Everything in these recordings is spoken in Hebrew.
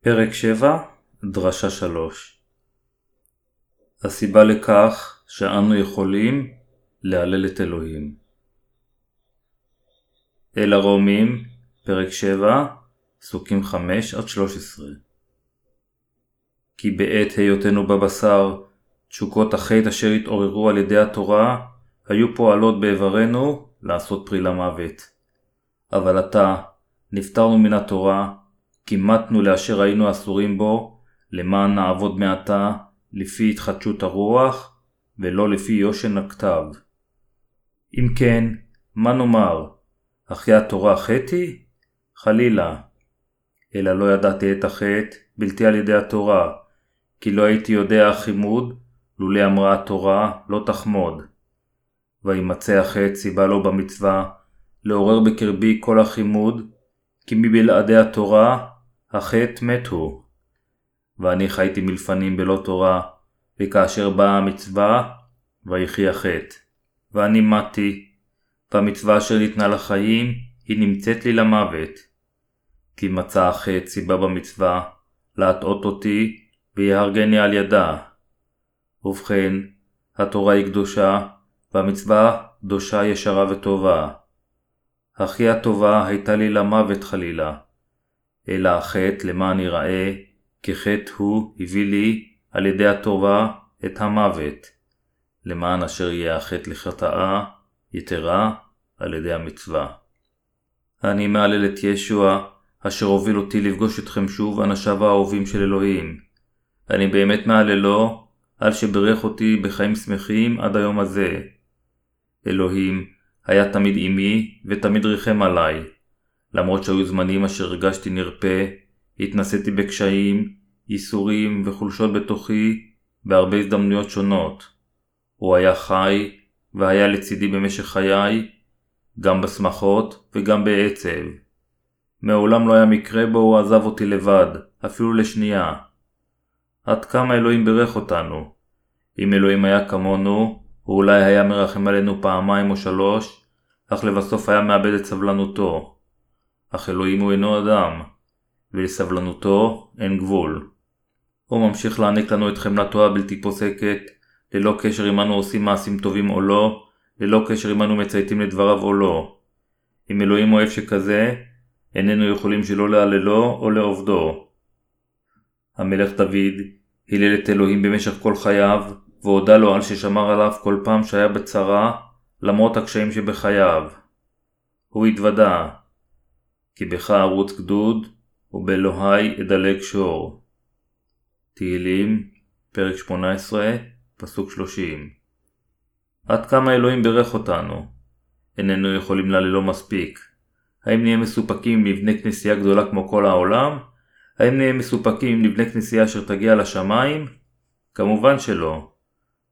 פרק 7, דרשה 3 הסיבה לכך שאנו יכולים להלל את אלוהים. אל הרומים, פרק 7, פסוקים 5-13 כי בעת היותנו בבשר, תשוקות החטא אשר התעוררו על ידי התורה, היו פועלות באיברנו לעשות פרי למוות. אבל עתה, נפטרנו מן התורה, כימתנו לאשר היינו אסורים בו, למען נעבוד מעתה לפי התחדשות הרוח, ולא לפי יושן הכתב. אם כן, מה נאמר? אחי התורה חטאי? חלילה. אלא לא ידעתי את החטא, בלתי על ידי התורה, כי לא הייתי יודע החימוד, לולא אמרה התורה, לא תחמוד. וימצא החטא סיבה לו במצווה, לעורר בקרבי כל החימוד, כי מבלעדי התורה החטא מת הוא. ואני חייתי מלפנים בלא תורה, וכאשר באה המצווה, ויחי החטא. ואני מתי, והמצווה אשר ניתנה לחיים, היא נמצאת לי למוות. כי מצא החטא סיבה במצווה, להטעות אותי, ויהרגני על ידה. ובכן, התורה היא קדושה, והמצווה קדושה ישרה וטובה. היא הטובה הייתה לי למוות חלילה. אלא החטא למען יראה, כחטא הוא הביא לי על ידי הטובה את המוות, למען אשר יהיה החטא לחטאה, יתרה על ידי המצווה. אני מהלל את ישוע, אשר הוביל אותי לפגוש אתכם שוב, אנשיו האהובים של אלוהים. אני באמת מהללו, על שברך אותי בחיים שמחים עד היום הזה. אלוהים היה תמיד עמי ותמיד ריחם עליי. למרות שהיו זמנים אשר הרגשתי נרפה, התנסיתי בקשיים, ייסורים וחולשות בתוכי בהרבה הזדמנויות שונות. הוא היה חי והיה לצידי במשך חיי, גם בשמחות וגם בעצב. מעולם לא היה מקרה בו הוא עזב אותי לבד, אפילו לשנייה. עד כמה אלוהים בירך אותנו. אם אלוהים היה כמונו, הוא אולי היה מרחם עלינו פעמיים או שלוש, אך לבסוף היה מאבד את סבלנותו. אך אלוהים הוא אינו אדם, ולסבלנותו אין גבול. הוא ממשיך להעניק לנו את חמלתו הבלתי פוסקת, ללא קשר אם אנו עושים מעשים טובים או לא, ללא קשר אם אנו מצייתים לדבריו או לא. אם אלוהים אוהב שכזה, איננו יכולים שלא להללו או לעובדו. המלך דוד הלל את אלוהים במשך כל חייו, והודה לו על ששמר עליו כל פעם שהיה בצרה, למרות הקשיים שבחייו. הוא התוודה, כי בך ארוץ גדוד, ובאלוהי אדלג שור. תהילים, פרק 18, פסוק 30 עד כמה אלוהים בירך אותנו? איננו יכולים להללו מספיק. האם נהיה מסופקים אם נבנה כנסייה גדולה כמו כל העולם? האם נהיה מסופקים אם נבנה כנסייה אשר תגיע לשמיים? כמובן שלא.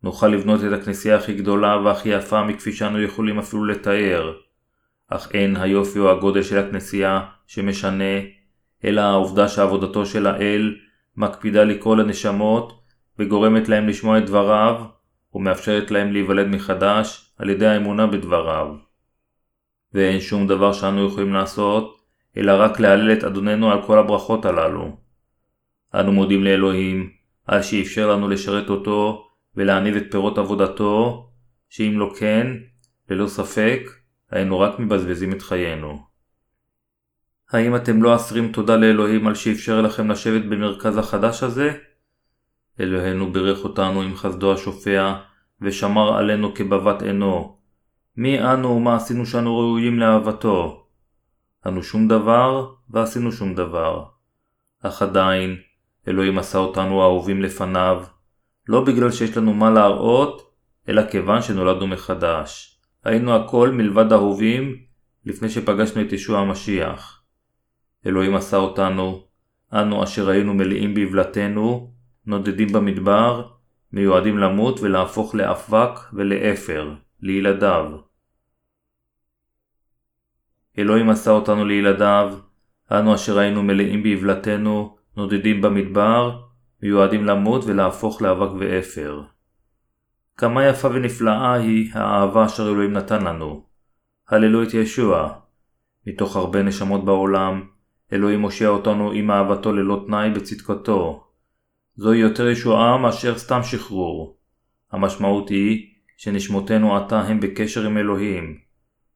נוכל לבנות את הכנסייה הכי גדולה והכי יפה מכפי שאנו יכולים אפילו לתאר. אך אין היופי או הגודל של הכנסייה שמשנה, אלא העובדה שעבודתו של האל מקפידה לקרוא לנשמות וגורמת להם לשמוע את דבריו ומאפשרת להם להיוולד מחדש על ידי האמונה בדבריו. ואין שום דבר שאנו יכולים לעשות, אלא רק להלל את אדוננו על כל הברכות הללו. אנו מודים לאלוהים על שאפשר לנו לשרת אותו ולהניב את פירות עבודתו, שאם לא כן, ללא ספק, היינו רק מבזבזים את חיינו. האם אתם לא אסרים תודה לאלוהים על שאפשר לכם לשבת במרכז החדש הזה? אלוהינו בירך אותנו עם חסדו השופע, ושמר עלינו כבבת עינו. מי אנו ומה עשינו שאנו ראויים לאהבתו? אנו שום דבר, ועשינו שום דבר. אך עדיין, אלוהים עשה אותנו אהובים לפניו, לא בגלל שיש לנו מה להראות, אלא כיוון שנולדנו מחדש. היינו הכל מלבד אהובים לפני שפגשנו את ישוע המשיח. אלוהים עשה אותנו, אנו אשר היינו מלאים בבלתנו, נודדים במדבר, מיועדים למות ולהפוך לאבק ולאפר, לילדיו. אלוהים עשה אותנו לילדיו, אנו אשר היינו מלאים בבלתנו, נודדים במדבר, מיועדים למות ולהפוך לאבק ואפר. כמה יפה ונפלאה היא האהבה אשר אלוהים נתן לנו. הללו את ישוע. מתוך הרבה נשמות בעולם, אלוהים מושיע אותנו עם אהבתו ללא תנאי בצדקתו. זוהי יותר ישועה מאשר סתם שחרור. המשמעות היא שנשמותינו עתה הם בקשר עם אלוהים.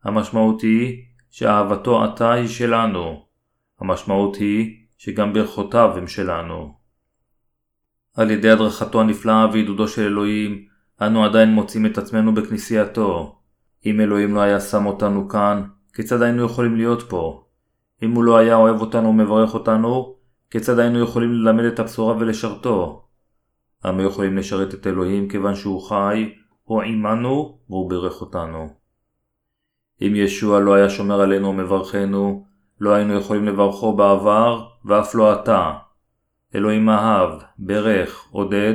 המשמעות היא שאהבתו עתה היא שלנו. המשמעות היא שגם ברכותיו הם שלנו. על ידי הדרכתו הנפלאה ועידודו של אלוהים, אנו עדיין מוצאים את עצמנו בכנסייתו. אם אלוהים לא היה שם אותנו כאן, כיצד היינו יכולים להיות פה? אם הוא לא היה אוהב אותנו ומברך אותנו, כיצד היינו יכולים ללמד את הבשורה ולשרתו? אנו יכולים לשרת את אלוהים כיוון שהוא חי, הוא עמנו והוא בירך אותנו. אם ישוע לא היה שומר עלינו ומברכנו, לא היינו יכולים לברכו בעבר, ואף לא עתה. אלוהים אהב, ברך, עודד,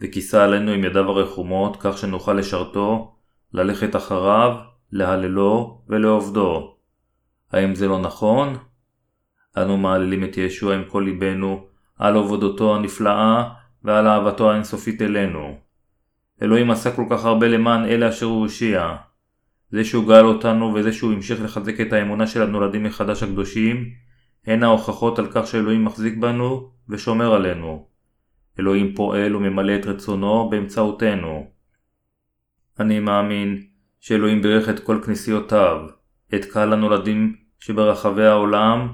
וכיסה עלינו עם ידיו הרחומות, כך שנוכל לשרתו, ללכת אחריו, להללו ולעובדו. האם זה לא נכון? אנו מעללים את ישוע עם כל ליבנו על עבודתו הנפלאה ועל אהבתו האינסופית אלינו. אלוהים עשה כל כך הרבה למען אלה אשר הוא הושיע. זה שהוא גאל אותנו וזה שהוא המשיך לחזק את האמונה של הנולדים מחדש הקדושים, הן ההוכחות על כך שאלוהים מחזיק בנו ושומר עלינו. אלוהים פועל וממלא את רצונו באמצעותנו. אני מאמין שאלוהים בירך את כל כנסיותיו, את קהל הנולדים שברחבי העולם,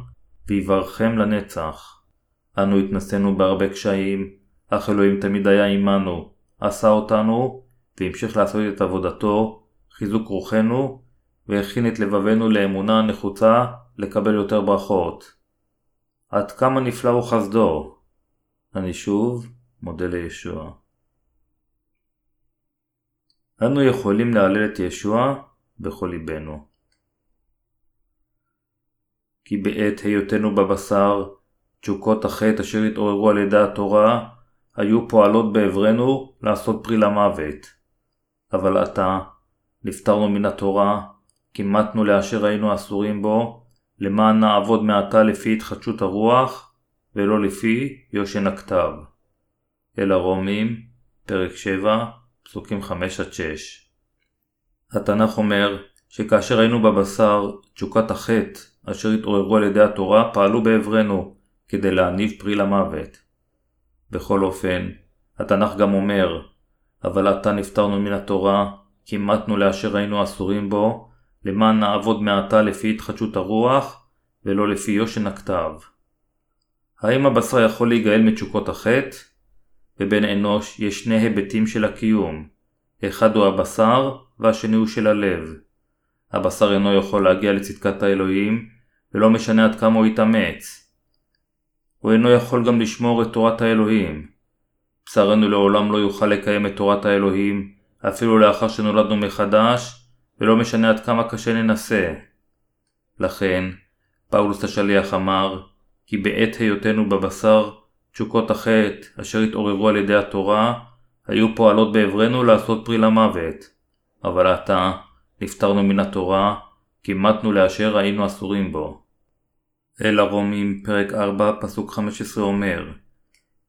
ויברכם לנצח. אנו התנסינו בהרבה קשיים, אך אלוהים תמיד היה עמנו, עשה אותנו, והמשיך לעשות את עבודתו, חיזוק רוחנו, והכין את לבבנו לאמונה הנחוצה לקבל יותר ברכות. עד כמה נפלא הוא חסדו. אני שוב מודה לישוע. אנו יכולים להלל את ישוע בכל ליבנו. כי בעת היותנו בבשר, תשוקות החטא אשר התעוררו על ידי התורה, היו פועלות בעברנו לעשות פרי למוות. אבל עתה, נפטרנו מן התורה, כימתנו לאשר היינו אסורים בו, למען נעבוד מעתה לפי התחדשות הרוח, ולא לפי יושן הכתב. אל הרומים, פרק 7, פסוקים 5-6. התנ"ך אומר שכאשר היינו בבשר, תשוקת החטא אשר התעוררו על ידי התורה פעלו בעברנו כדי להניב פרי למוות. בכל אופן, התנ"ך גם אומר, אבל עתה נפטרנו מן התורה, כימתנו לאשר היינו אסורים בו, למען נעבוד מעתה לפי התחדשות הרוח, ולא לפי יושן הכתב. האם הבשר יכול להיגאל מתשוקות החטא? בבן אנוש יש שני היבטים של הקיום, אחד הוא הבשר והשני הוא של הלב. הבשר אינו יכול להגיע לצדקת האלוהים, ולא משנה עד כמה הוא יתאמץ. הוא אינו יכול גם לשמור את תורת האלוהים. בשרנו לעולם לא יוכל לקיים את תורת האלוהים, אפילו לאחר שנולדנו מחדש, ולא משנה עד כמה קשה ננסה. לכן, פאולוס השליח אמר, כי בעת היותנו בבשר, תשוקות החטא, אשר התעוררו על ידי התורה, היו פועלות בעברנו לעשות פרי למוות. אבל עתה, נפטרנו מן התורה, כימתנו לאשר היינו אסורים בו. אל הרומים, פרק 4, פסוק 15 אומר,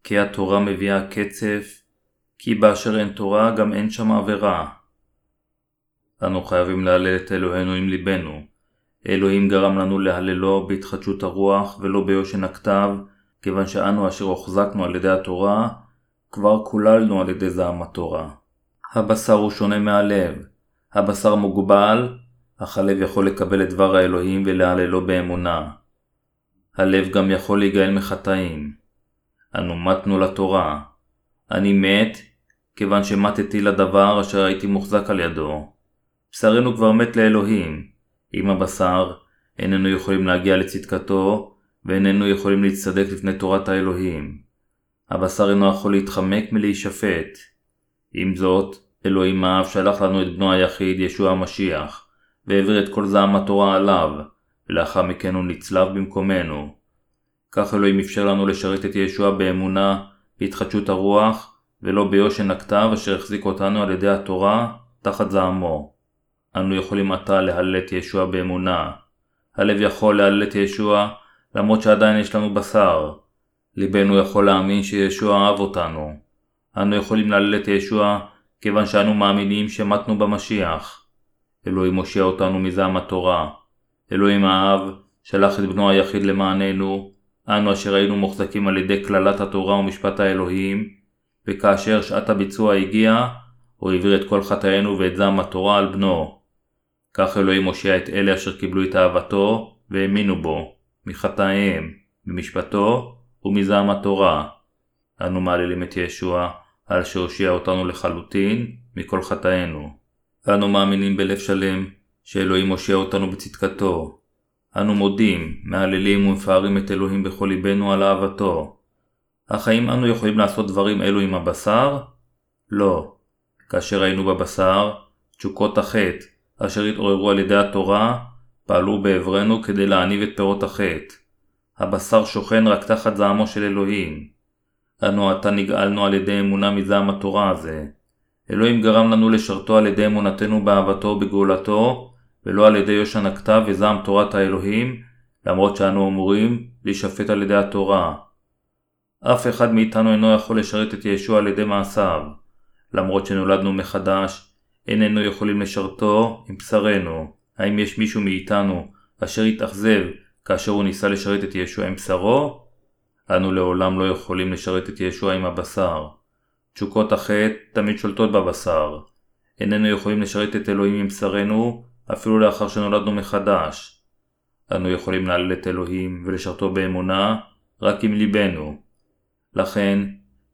כי התורה מביאה קצף, כי באשר אין תורה גם אין שם עבירה. אנו חייבים להלל את אלוהינו עם ליבנו. אלוהים גרם לנו להללו בהתחדשות הרוח ולא ביושן הכתב, כיוון שאנו אשר הוחזקנו על ידי התורה, כבר קוללנו על ידי זעם התורה. הבשר הוא שונה מהלב. הבשר מוגבל, אך הלב יכול לקבל את דבר האלוהים ולהללו באמונה. הלב גם יכול להיגאל מחטאים. אנו מתנו לתורה. אני מת, כיוון שמתתי לדבר אשר הייתי מוחזק על ידו. בשרנו כבר מת לאלוהים. עם הבשר, איננו יכולים להגיע לצדקתו, ואיננו יכולים להצטדק לפני תורת האלוהים. הבשר אינו יכול להתחמק מלהישפט. עם זאת, אלוהים האב שלח לנו את בנו היחיד, ישוע המשיח, והעביר את כל זעם התורה עליו, ולאחר מכן הוא נצלב במקומנו. כך אלוהים אפשר לנו לשרת את ישוע באמונה, בהתחדשות הרוח, ולא ביושן הכתב אשר החזיק אותנו על ידי התורה, תחת זעמו. אנו יכולים עתה להלל את ישוע באמונה. הלב יכול להלל את ישוע, למרות שעדיין יש לנו בשר. ליבנו יכול להאמין שישוע אהב אותנו. אנו יכולים להלל את ישוע, כיוון שאנו מאמינים שמתנו במשיח. אלוהים מושיע אותנו מזעם התורה. אלוהים האב, שלח את בנו היחיד למעננו, אנו אשר היינו מוחזקים על ידי קללת התורה ומשפט האלוהים, וכאשר שעת הביצוע הגיעה, הוא העביר את כל חטאינו ואת זעם התורה על בנו. כך אלוהים הושיע את אלה אשר קיבלו את אהבתו והאמינו בו, מחטאיהם, במשפטו ומזעם התורה. אנו מעללים את ישוע על שהושיע אותנו לחלוטין מכל חטאינו. אנו מאמינים בלב שלם שאלוהים הושיע אותנו בצדקתו. אנו מודים, מהללים ומפארים את אלוהים בכל ליבנו על אהבתו. אך האם אנו יכולים לעשות דברים אלו עם הבשר? לא. כאשר היינו בבשר, תשוקות החטא, אשר התעוררו על ידי התורה, פעלו בעברנו כדי להניב את פירות החטא. הבשר שוכן רק תחת זעמו של אלוהים. אנו עתה נגאלנו על ידי אמונה מזעם התורה הזה. אלוהים גרם לנו לשרתו על ידי אמונתנו באהבתו ובגאולתו, ולא על ידי יושן הכתב וזעם תורת האלוהים, למרות שאנו אמורים להישפט על ידי התורה. אף אחד מאיתנו אינו יכול לשרת את ישוע על ידי מעשיו. למרות שנולדנו מחדש, איננו יכולים לשרתו עם בשרנו. האם יש מישהו מאיתנו אשר התאכזב כאשר הוא ניסה לשרת את ישוע עם בשרו? אנו לעולם לא יכולים לשרת את ישוע עם הבשר. תשוקות החטא תמיד שולטות בבשר. איננו יכולים לשרת את אלוהים עם בשרנו, אפילו לאחר שנולדנו מחדש. אנו יכולים להלל את אלוהים ולשרתו באמונה רק עם ליבנו. לכן,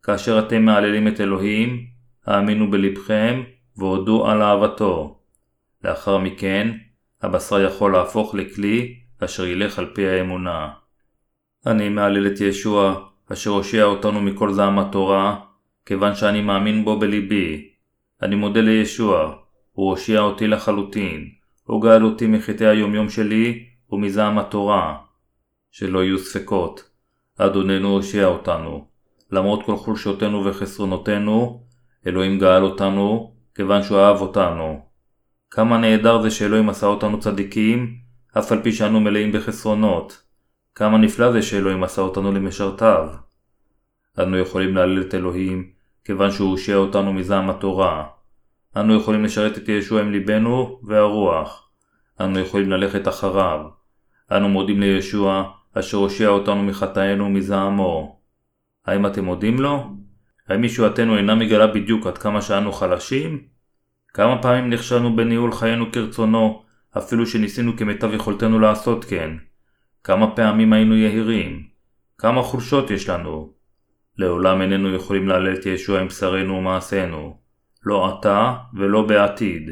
כאשר אתם מהללים את אלוהים, האמינו בלבכם והודו על אהבתו. לאחר מכן, הבשר יכול להפוך לכלי אשר ילך על פי האמונה. אני מהלל את ישוע, אשר הושיע אותנו מכל זעם התורה, כיוון שאני מאמין בו בליבי. אני מודה לישוע, הוא הושיע אותי לחלוטין, הוא גאל אותי מחטאי היומיום שלי ומזעם התורה. שלא יהיו ספקות, אדוננו הושיע אותנו. למרות כל חולשותינו וחסרונותינו, אלוהים גאל אותנו, כיוון שהוא אהב אותנו. כמה נהדר זה שאלוהים עשה אותנו צדיקים, אף על פי שאנו מלאים בחסרונות. כמה נפלא זה שאלוהים עשה אותנו למשרתיו. אנו יכולים להלל את אלוהים, כיוון שהוא הושיע אותנו מזעם התורה. אנו יכולים לשרת את ישוע עם ליבנו והרוח. אנו יכולים ללכת אחריו. אנו מודים לישוע, אשר הושיע אותנו מחטאינו ומזעמו. האם אתם מודים לו? האם ישועתנו אינה מגלה בדיוק עד כמה שאנו חלשים? כמה פעמים נכשלנו בניהול חיינו כרצונו, אפילו שניסינו כמיטב יכולתנו לעשות כן? כמה פעמים היינו יהירים? כמה חולשות יש לנו? לעולם איננו יכולים להלל את ישוע עם בשרנו ומעשינו, לא עתה ולא בעתיד.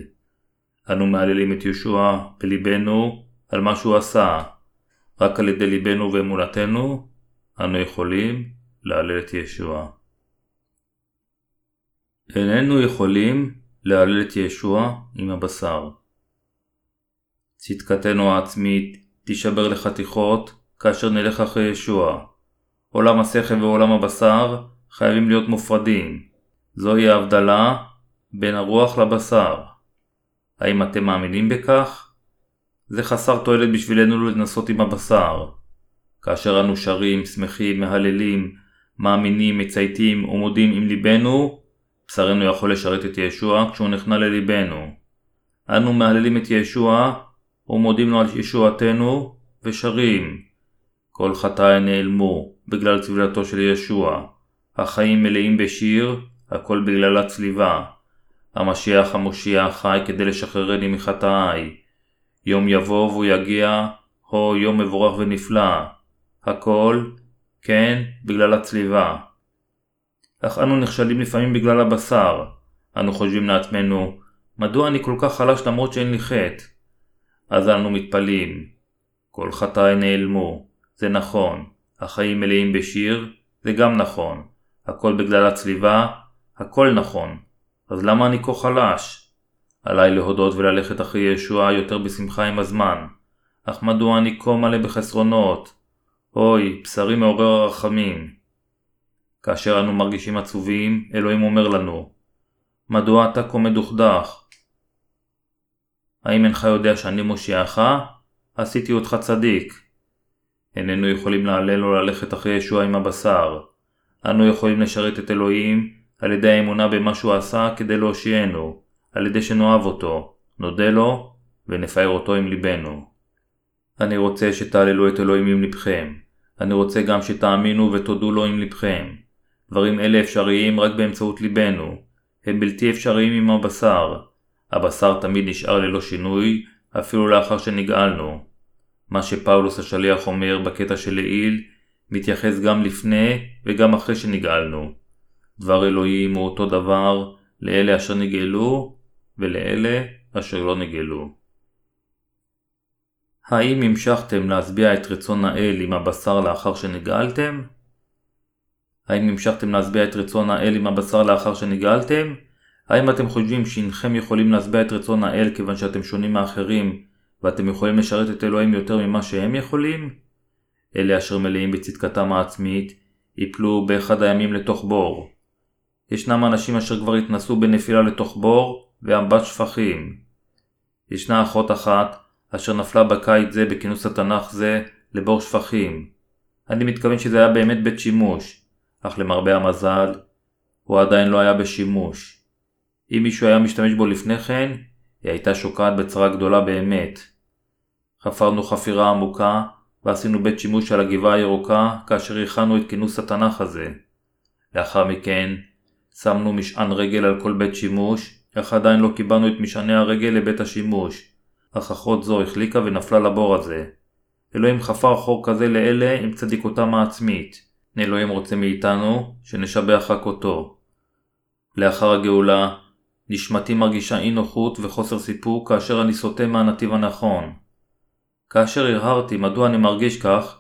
אנו מהללים את ישוע בליבנו על מה שהוא עשה. רק על ידי ליבנו ואמונתנו אנו יכולים להלל את ישוע. איננו יכולים להלל את ישוע עם הבשר. צדקתנו העצמית תישבר לחתיכות כאשר נלך אחרי ישוע. עולם השכל ועולם הבשר חייבים להיות מופרדים. זוהי ההבדלה בין הרוח לבשר. האם אתם מאמינים בכך? זה חסר תועלת בשבילנו לנסות עם הבשר. כאשר אנו שרים, שמחים, מהללים, מאמינים, מצייתים ומודים עם ליבנו, בשרנו יכול לשרת את ישוע כשהוא נכנע לליבנו. אנו מהללים את ישוע ומודים לו על ישועתנו ושרים. כל חטאי נעלמו בגלל צבילתו של ישוע. החיים מלאים בשיר, הכל בגלל הצליבה. המשיח המושיע חי כדי לשחררני מחטאי. יום יבוא והוא יגיע, הו יום מבורך ונפלא. הכל, כן, בגלל הצליבה. אך אנו נכשלים לפעמים בגלל הבשר. אנו חושבים לעצמנו, מדוע אני כל כך חלש למרות שאין לי חטא? אז אנו מתפלאים. כל חטאי נעלמו, זה נכון. החיים מלאים בשיר, זה גם נכון. הכל בגלל הצליבה, הכל נכון. אז למה אני כה חלש? עליי להודות וללכת אחרי ישוע יותר בשמחה עם הזמן. אך מדוע אני כה מלא בחסרונות? אוי, בשרי מעורר הרחמים. כאשר אנו מרגישים עצובים, אלוהים אומר לנו, מדוע אתה כה מדוכדך? האם אינך יודע שאני מושיעך? עשיתי אותך צדיק. איננו יכולים להלל או ללכת אחרי ישוע עם הבשר. אנו יכולים לשרת את אלוהים על ידי האמונה במה שהוא עשה כדי להושיענו, על ידי שנאהב אותו, נודה לו ונפאר אותו עם ליבנו. אני רוצה שתעללו את אלוהים עם לבכם. אני רוצה גם שתאמינו ותודו לו עם לבכם. דברים אלה אפשריים רק באמצעות ליבנו. הם בלתי אפשריים עם הבשר. הבשר תמיד נשאר ללא שינוי, אפילו לאחר שנגאלנו. מה שפאולוס השליח אומר בקטע שלעיל, מתייחס גם לפני וגם אחרי שנגאלנו. דבר אלוהים הוא אותו דבר לאלה אשר נגאלו ולאלה אשר לא נגאלו. האם המשכתם להשביע את רצון האל עם הבשר לאחר שנגאלתם? האם המשכתם להשביע את רצון האל עם הבשר לאחר שנגאלתם? האם אתם חושבים שאינכם יכולים להשביע את רצון האל כיוון שאתם שונים מאחרים ואתם יכולים לשרת את אלוהים יותר ממה שהם יכולים? אלה אשר מלאים בצדקתם העצמית יפלו באחד הימים לתוך בור. ישנם אנשים אשר כבר התנסו בנפילה לתוך בור ואמבט שפכים. ישנה אחות אחת אשר נפלה בקיץ זה בכינוס התנ"ך זה לבור שפכים. אני מתכוון שזה היה באמת בית שימוש, אך למרבה המזל, הוא עדיין לא היה בשימוש. אם מישהו היה משתמש בו לפני כן, היא הייתה שוקעת בצרה גדולה באמת. חפרנו חפירה עמוקה, ועשינו בית שימוש על הגבעה הירוקה, כאשר הכנו את כינוס התנ"ך הזה. לאחר מכן, שמנו משען רגל על כל בית שימוש, אך עדיין לא קיבלנו את משעני הרגל לבית השימוש. אך אחות זו החליקה ונפלה לבור הזה. אלוהים חפר חור כזה לאלה עם צדיקותם העצמית. אלוהים רוצה מאיתנו שנשבח רק אותו. לאחר הגאולה, נשמתי מרגישה אי נוחות וחוסר סיפוק כאשר אני סוטה מהנתיב הנכון. כאשר הרהרתי מדוע אני מרגיש כך,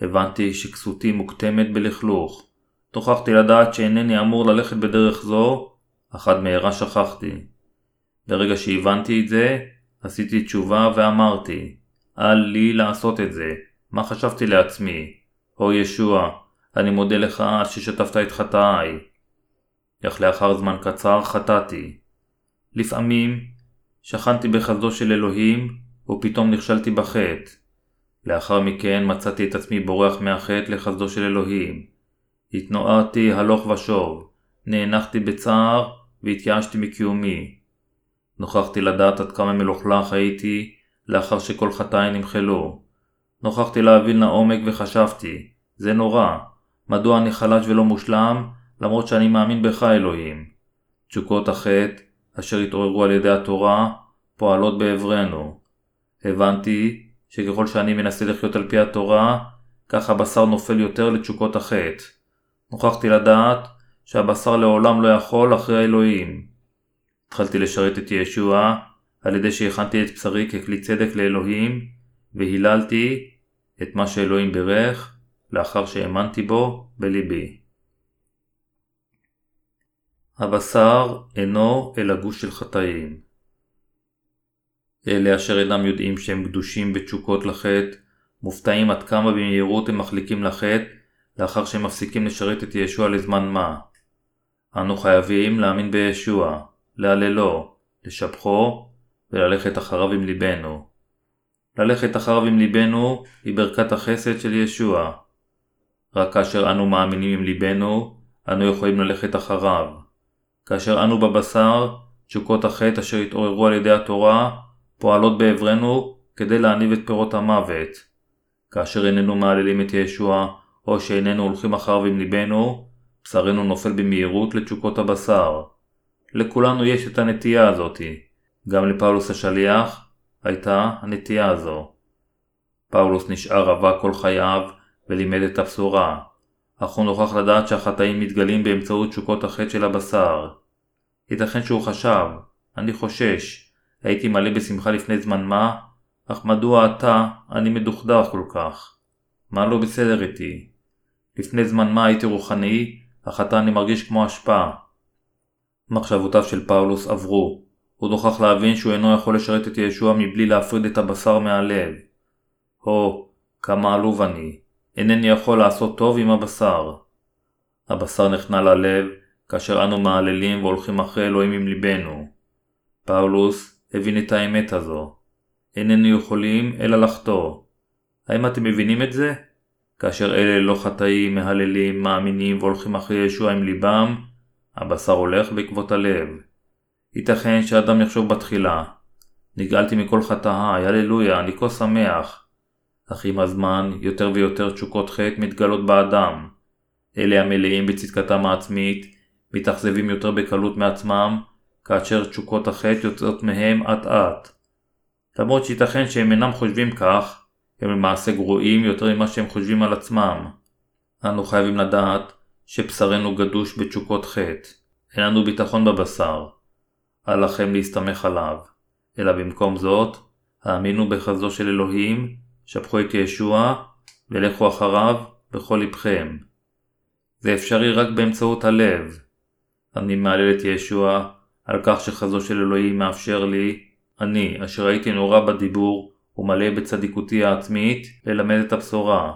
הבנתי שכסותי מוקטמת בלכלוך. תוכחתי לדעת שאינני אמור ללכת בדרך זו, אך עד מהרה שכחתי. ברגע שהבנתי את זה, עשיתי תשובה ואמרתי, אל לי לעשות את זה, מה חשבתי לעצמי? הו ישוע, אני מודה לך על ששטפת את חטאיי. אך לאחר זמן קצר חטאתי. לפעמים שכנתי בחסדו של אלוהים, ופתאום נכשלתי בחטא. לאחר מכן מצאתי את עצמי בורח מהחטא לחסדו של אלוהים. התנוערתי הלוך ושוב, נאנחתי בצער והתייאשתי מקיומי. נוכחתי לדעת עד כמה מלוכלך הייתי לאחר שכל חטאי נמחלו. נוכחתי להבין לעומק וחשבתי, זה נורא, מדוע אני חלש ולא מושלם, למרות שאני מאמין בך אלוהים. תשוקות החטא, אשר התעוררו על ידי התורה, פועלות בעברנו. הבנתי שככל שאני מנסה לחיות על פי התורה, כך הבשר נופל יותר לתשוקות החטא. נוכחתי לדעת שהבשר לעולם לא יכול אחרי האלוהים. התחלתי לשרת את ישוע על ידי שהכנתי את בשרי ככלי צדק לאלוהים והיללתי את מה שאלוהים בירך לאחר שהאמנתי בו בליבי. הבשר אינו אלא גוש של חטאים. אלה אשר אינם יודעים שהם קדושים בתשוקות לחטא, מופתעים עד כמה במהירות הם מחליקים לחטא לאחר שהם מפסיקים לשרת את ישוע לזמן מה. אנו חייבים להאמין בישוע, להללו, לשבחו וללכת אחריו עם ליבנו. ללכת אחריו עם ליבנו היא ברכת החסד של ישוע. רק כאשר אנו מאמינים עם ליבנו, אנו יכולים ללכת אחריו. כאשר אנו בבשר, תשוקות החטא אשר התעוררו על ידי התורה, פועלות בעברנו כדי להניב את פירות המוות. כאשר איננו מהללים את ישוע, או שאיננו הולכים אחריו עם ליבנו, בשרנו נופל במהירות לתשוקות הבשר. לכולנו יש את הנטייה הזאתי. גם לפאולוס השליח הייתה הנטייה הזו. פאולוס נשאר רווק כל חייו ולימד את הבשורה, אך הוא נוכח לדעת שהחטאים מתגלים באמצעות תשוקות החטא של הבשר. ייתכן שהוא חשב, אני חושש, הייתי מלא בשמחה לפני זמן מה, אך מדוע עתה אני מדוכדך כל כך? מה לא בסדר איתי? לפני זמן מה הייתי רוחני, אך עתה אני מרגיש כמו השפעה. מחשבותיו של פאולוס עברו. הוא נוכח להבין שהוא אינו יכול לשרת את ישוע מבלי להפריד את הבשר מהלב. הו, כמה עלוב אני. אינני יכול לעשות טוב עם הבשר. הבשר נכנע ללב, כאשר אנו מעללים והולכים אחרי אלוהים עם ליבנו. פאולוס הבין את האמת הזו. איננו יכולים אלא לחטוא. האם אתם מבינים את זה? כאשר אלה לא חטאים, מהללים, מאמינים והולכים אחרי ישוע עם ליבם, הבשר הולך בעקבות הלב. ייתכן שאדם יחשוב בתחילה, נגאלתי מכל חטאי, הללויה, אני כה שמח. אך עם הזמן יותר ויותר תשוקות חטא מתגלות באדם. אלה המלאים בצדקתם העצמית מתאכזבים יותר בקלות מעצמם, כאשר תשוקות החטא יוצאות מהם אט אט. למרות שייתכן שהם אינם חושבים כך, הם למעשה גרועים יותר ממה שהם חושבים על עצמם. אנו חייבים לדעת שבשרנו גדוש בתשוקות חטא. אין לנו ביטחון בבשר. אל לכם להסתמך עליו. אלא במקום זאת, האמינו בחזו של אלוהים, שפכו את ישוע, ולכו אחריו בכל לבכם. זה אפשרי רק באמצעות הלב. אני מהלל את ישוע על כך שחזו של אלוהים מאפשר לי, אני, אשר הייתי נורא בדיבור ומלא בצדיקותי העצמית, ללמד את הבשורה.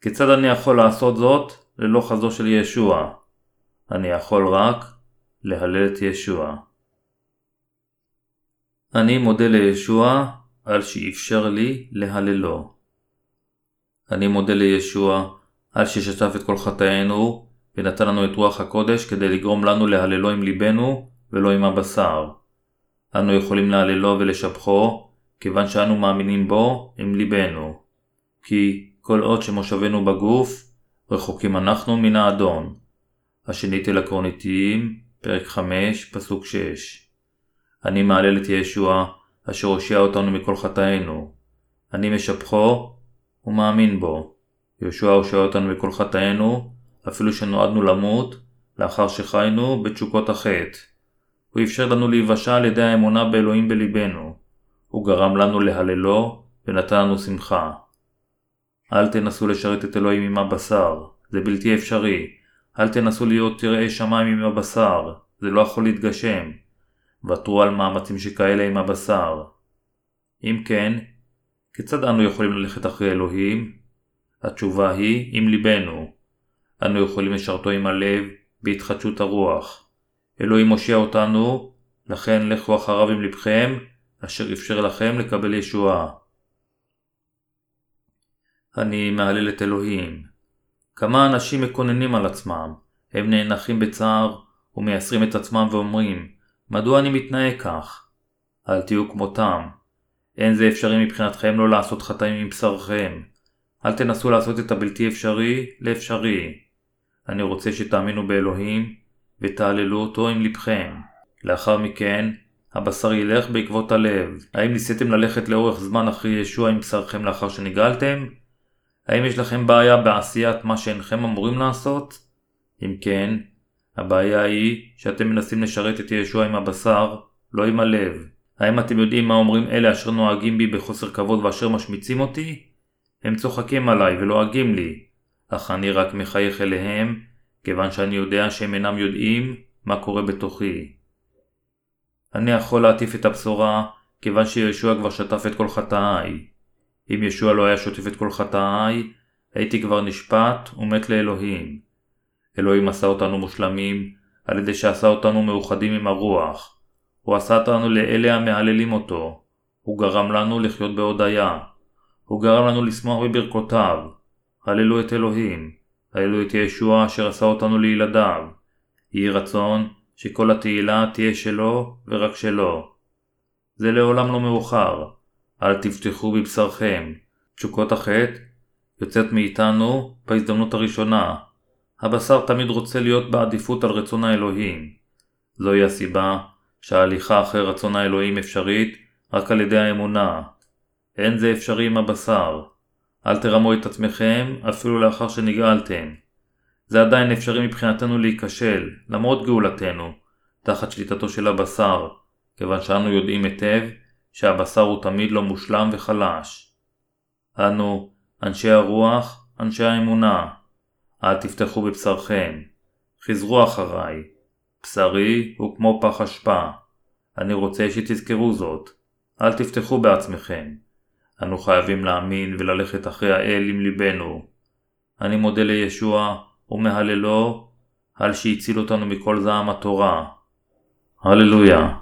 כיצד אני יכול לעשות זאת ללא חזו של ישוע? אני יכול רק להלל את ישוע. אני מודה לישוע על שאפשר לי להללו. אני מודה לישוע על ששטף את כל חטאינו ונתן לנו את רוח הקודש כדי לגרום לנו להללו עם ליבנו ולא עם הבשר. אנו יכולים להללו ולשבחו כיוון שאנו מאמינים בו עם ליבנו. כי כל עוד שמושבנו בגוף, רחוקים אנחנו מן האדון. השנית אל הקורניתיים, פרק 5, פסוק 6 אני מהלל את ישוע, אשר הושיע אותנו מכל חטאינו. אני משבחו ומאמין בו. יהושע הושיע אותנו מכל חטאינו, אפילו שנועדנו למות, לאחר שחיינו בתשוקות החטא. הוא אפשר לנו להיוושע על ידי האמונה באלוהים בלבנו. הוא גרם לנו להללו ונתן לנו שמחה. אל תנסו לשרת את אלוהים עם הבשר, זה בלתי אפשרי. אל תנסו להיות יראי שמיים עם הבשר, זה לא יכול להתגשם. ותרו על מאמצים שכאלה עם הבשר. אם כן, כיצד אנו יכולים ללכת אחרי אלוהים? התשובה היא עם ליבנו. אנו יכולים לשרתו עם הלב בהתחדשות הרוח. אלוהים מושיע אותנו, לכן לכו אחריו עם לבכם, אשר אפשר לכם לקבל ישועה. אני מהלל את אלוהים. כמה אנשים מקוננים על עצמם, הם נאנחים בצער ומייסרים את עצמם ואומרים, מדוע אני מתנהג כך? אל תהיו כמותם. אין זה אפשרי מבחינתכם לא לעשות חטאים עם בשרכם. אל תנסו לעשות את הבלתי אפשרי לאפשרי. אני רוצה שתאמינו באלוהים ותעללו אותו עם לבכם. לאחר מכן, הבשר ילך בעקבות הלב. האם ניסיתם ללכת לאורך זמן אחרי ישוע עם בשרכם לאחר שנגאלתם? האם יש לכם בעיה בעשיית מה שאינכם אמורים לעשות? אם כן, הבעיה היא שאתם מנסים לשרת את ישוע עם הבשר, לא עם הלב. האם אתם יודעים מה אומרים אלה אשר נוהגים בי בחוסר כבוד ואשר משמיצים אותי? הם צוחקים עליי ולועגים לי, אך אני רק מחייך אליהם, כיוון שאני יודע שהם אינם יודעים מה קורה בתוכי. אני יכול להטיף את הבשורה, כיוון שישוע כבר שטף את כל חטאיי. אם ישוע לא היה שוטף את כל חטאיי, הייתי כבר נשפט ומת לאלוהים. אלוהים עשה אותנו מושלמים, על ידי שעשה אותנו מאוחדים עם הרוח. הוא עשה אותנו לאלה המהללים אותו. הוא גרם לנו לחיות בהודיה. הוא גרם לנו לשמוח בברכותיו. הללו את אלוהים. הללו את ישוע אשר עשה אותנו לילדיו. יהי רצון שכל התהילה תהיה שלו ורק שלו. זה לעולם לא מאוחר. אל תבטחו בבשרכם. תשוקות החטא יוצאת מאיתנו בהזדמנות הראשונה. הבשר תמיד רוצה להיות בעדיפות על רצון האלוהים. זוהי הסיבה שההליכה אחרי רצון האלוהים אפשרית רק על ידי האמונה. אין זה אפשרי עם הבשר. אל תרמו את עצמכם אפילו לאחר שנגאלתם. זה עדיין אפשרי מבחינתנו להיכשל, למרות גאולתנו, תחת שליטתו של הבשר, כיוון שאנו יודעים היטב שהבשר הוא תמיד לא מושלם וחלש. אנו, אנשי הרוח, אנשי האמונה, אל תפתחו בבשרכם, חזרו אחריי, בשרי הוא כמו פח אשפה, אני רוצה שתזכרו זאת, אל תפתחו בעצמכם. אנו חייבים להאמין וללכת אחרי האל עם ליבנו. אני מודה לישוע ומהללו על שהציל אותנו מכל זעם התורה. הללויה.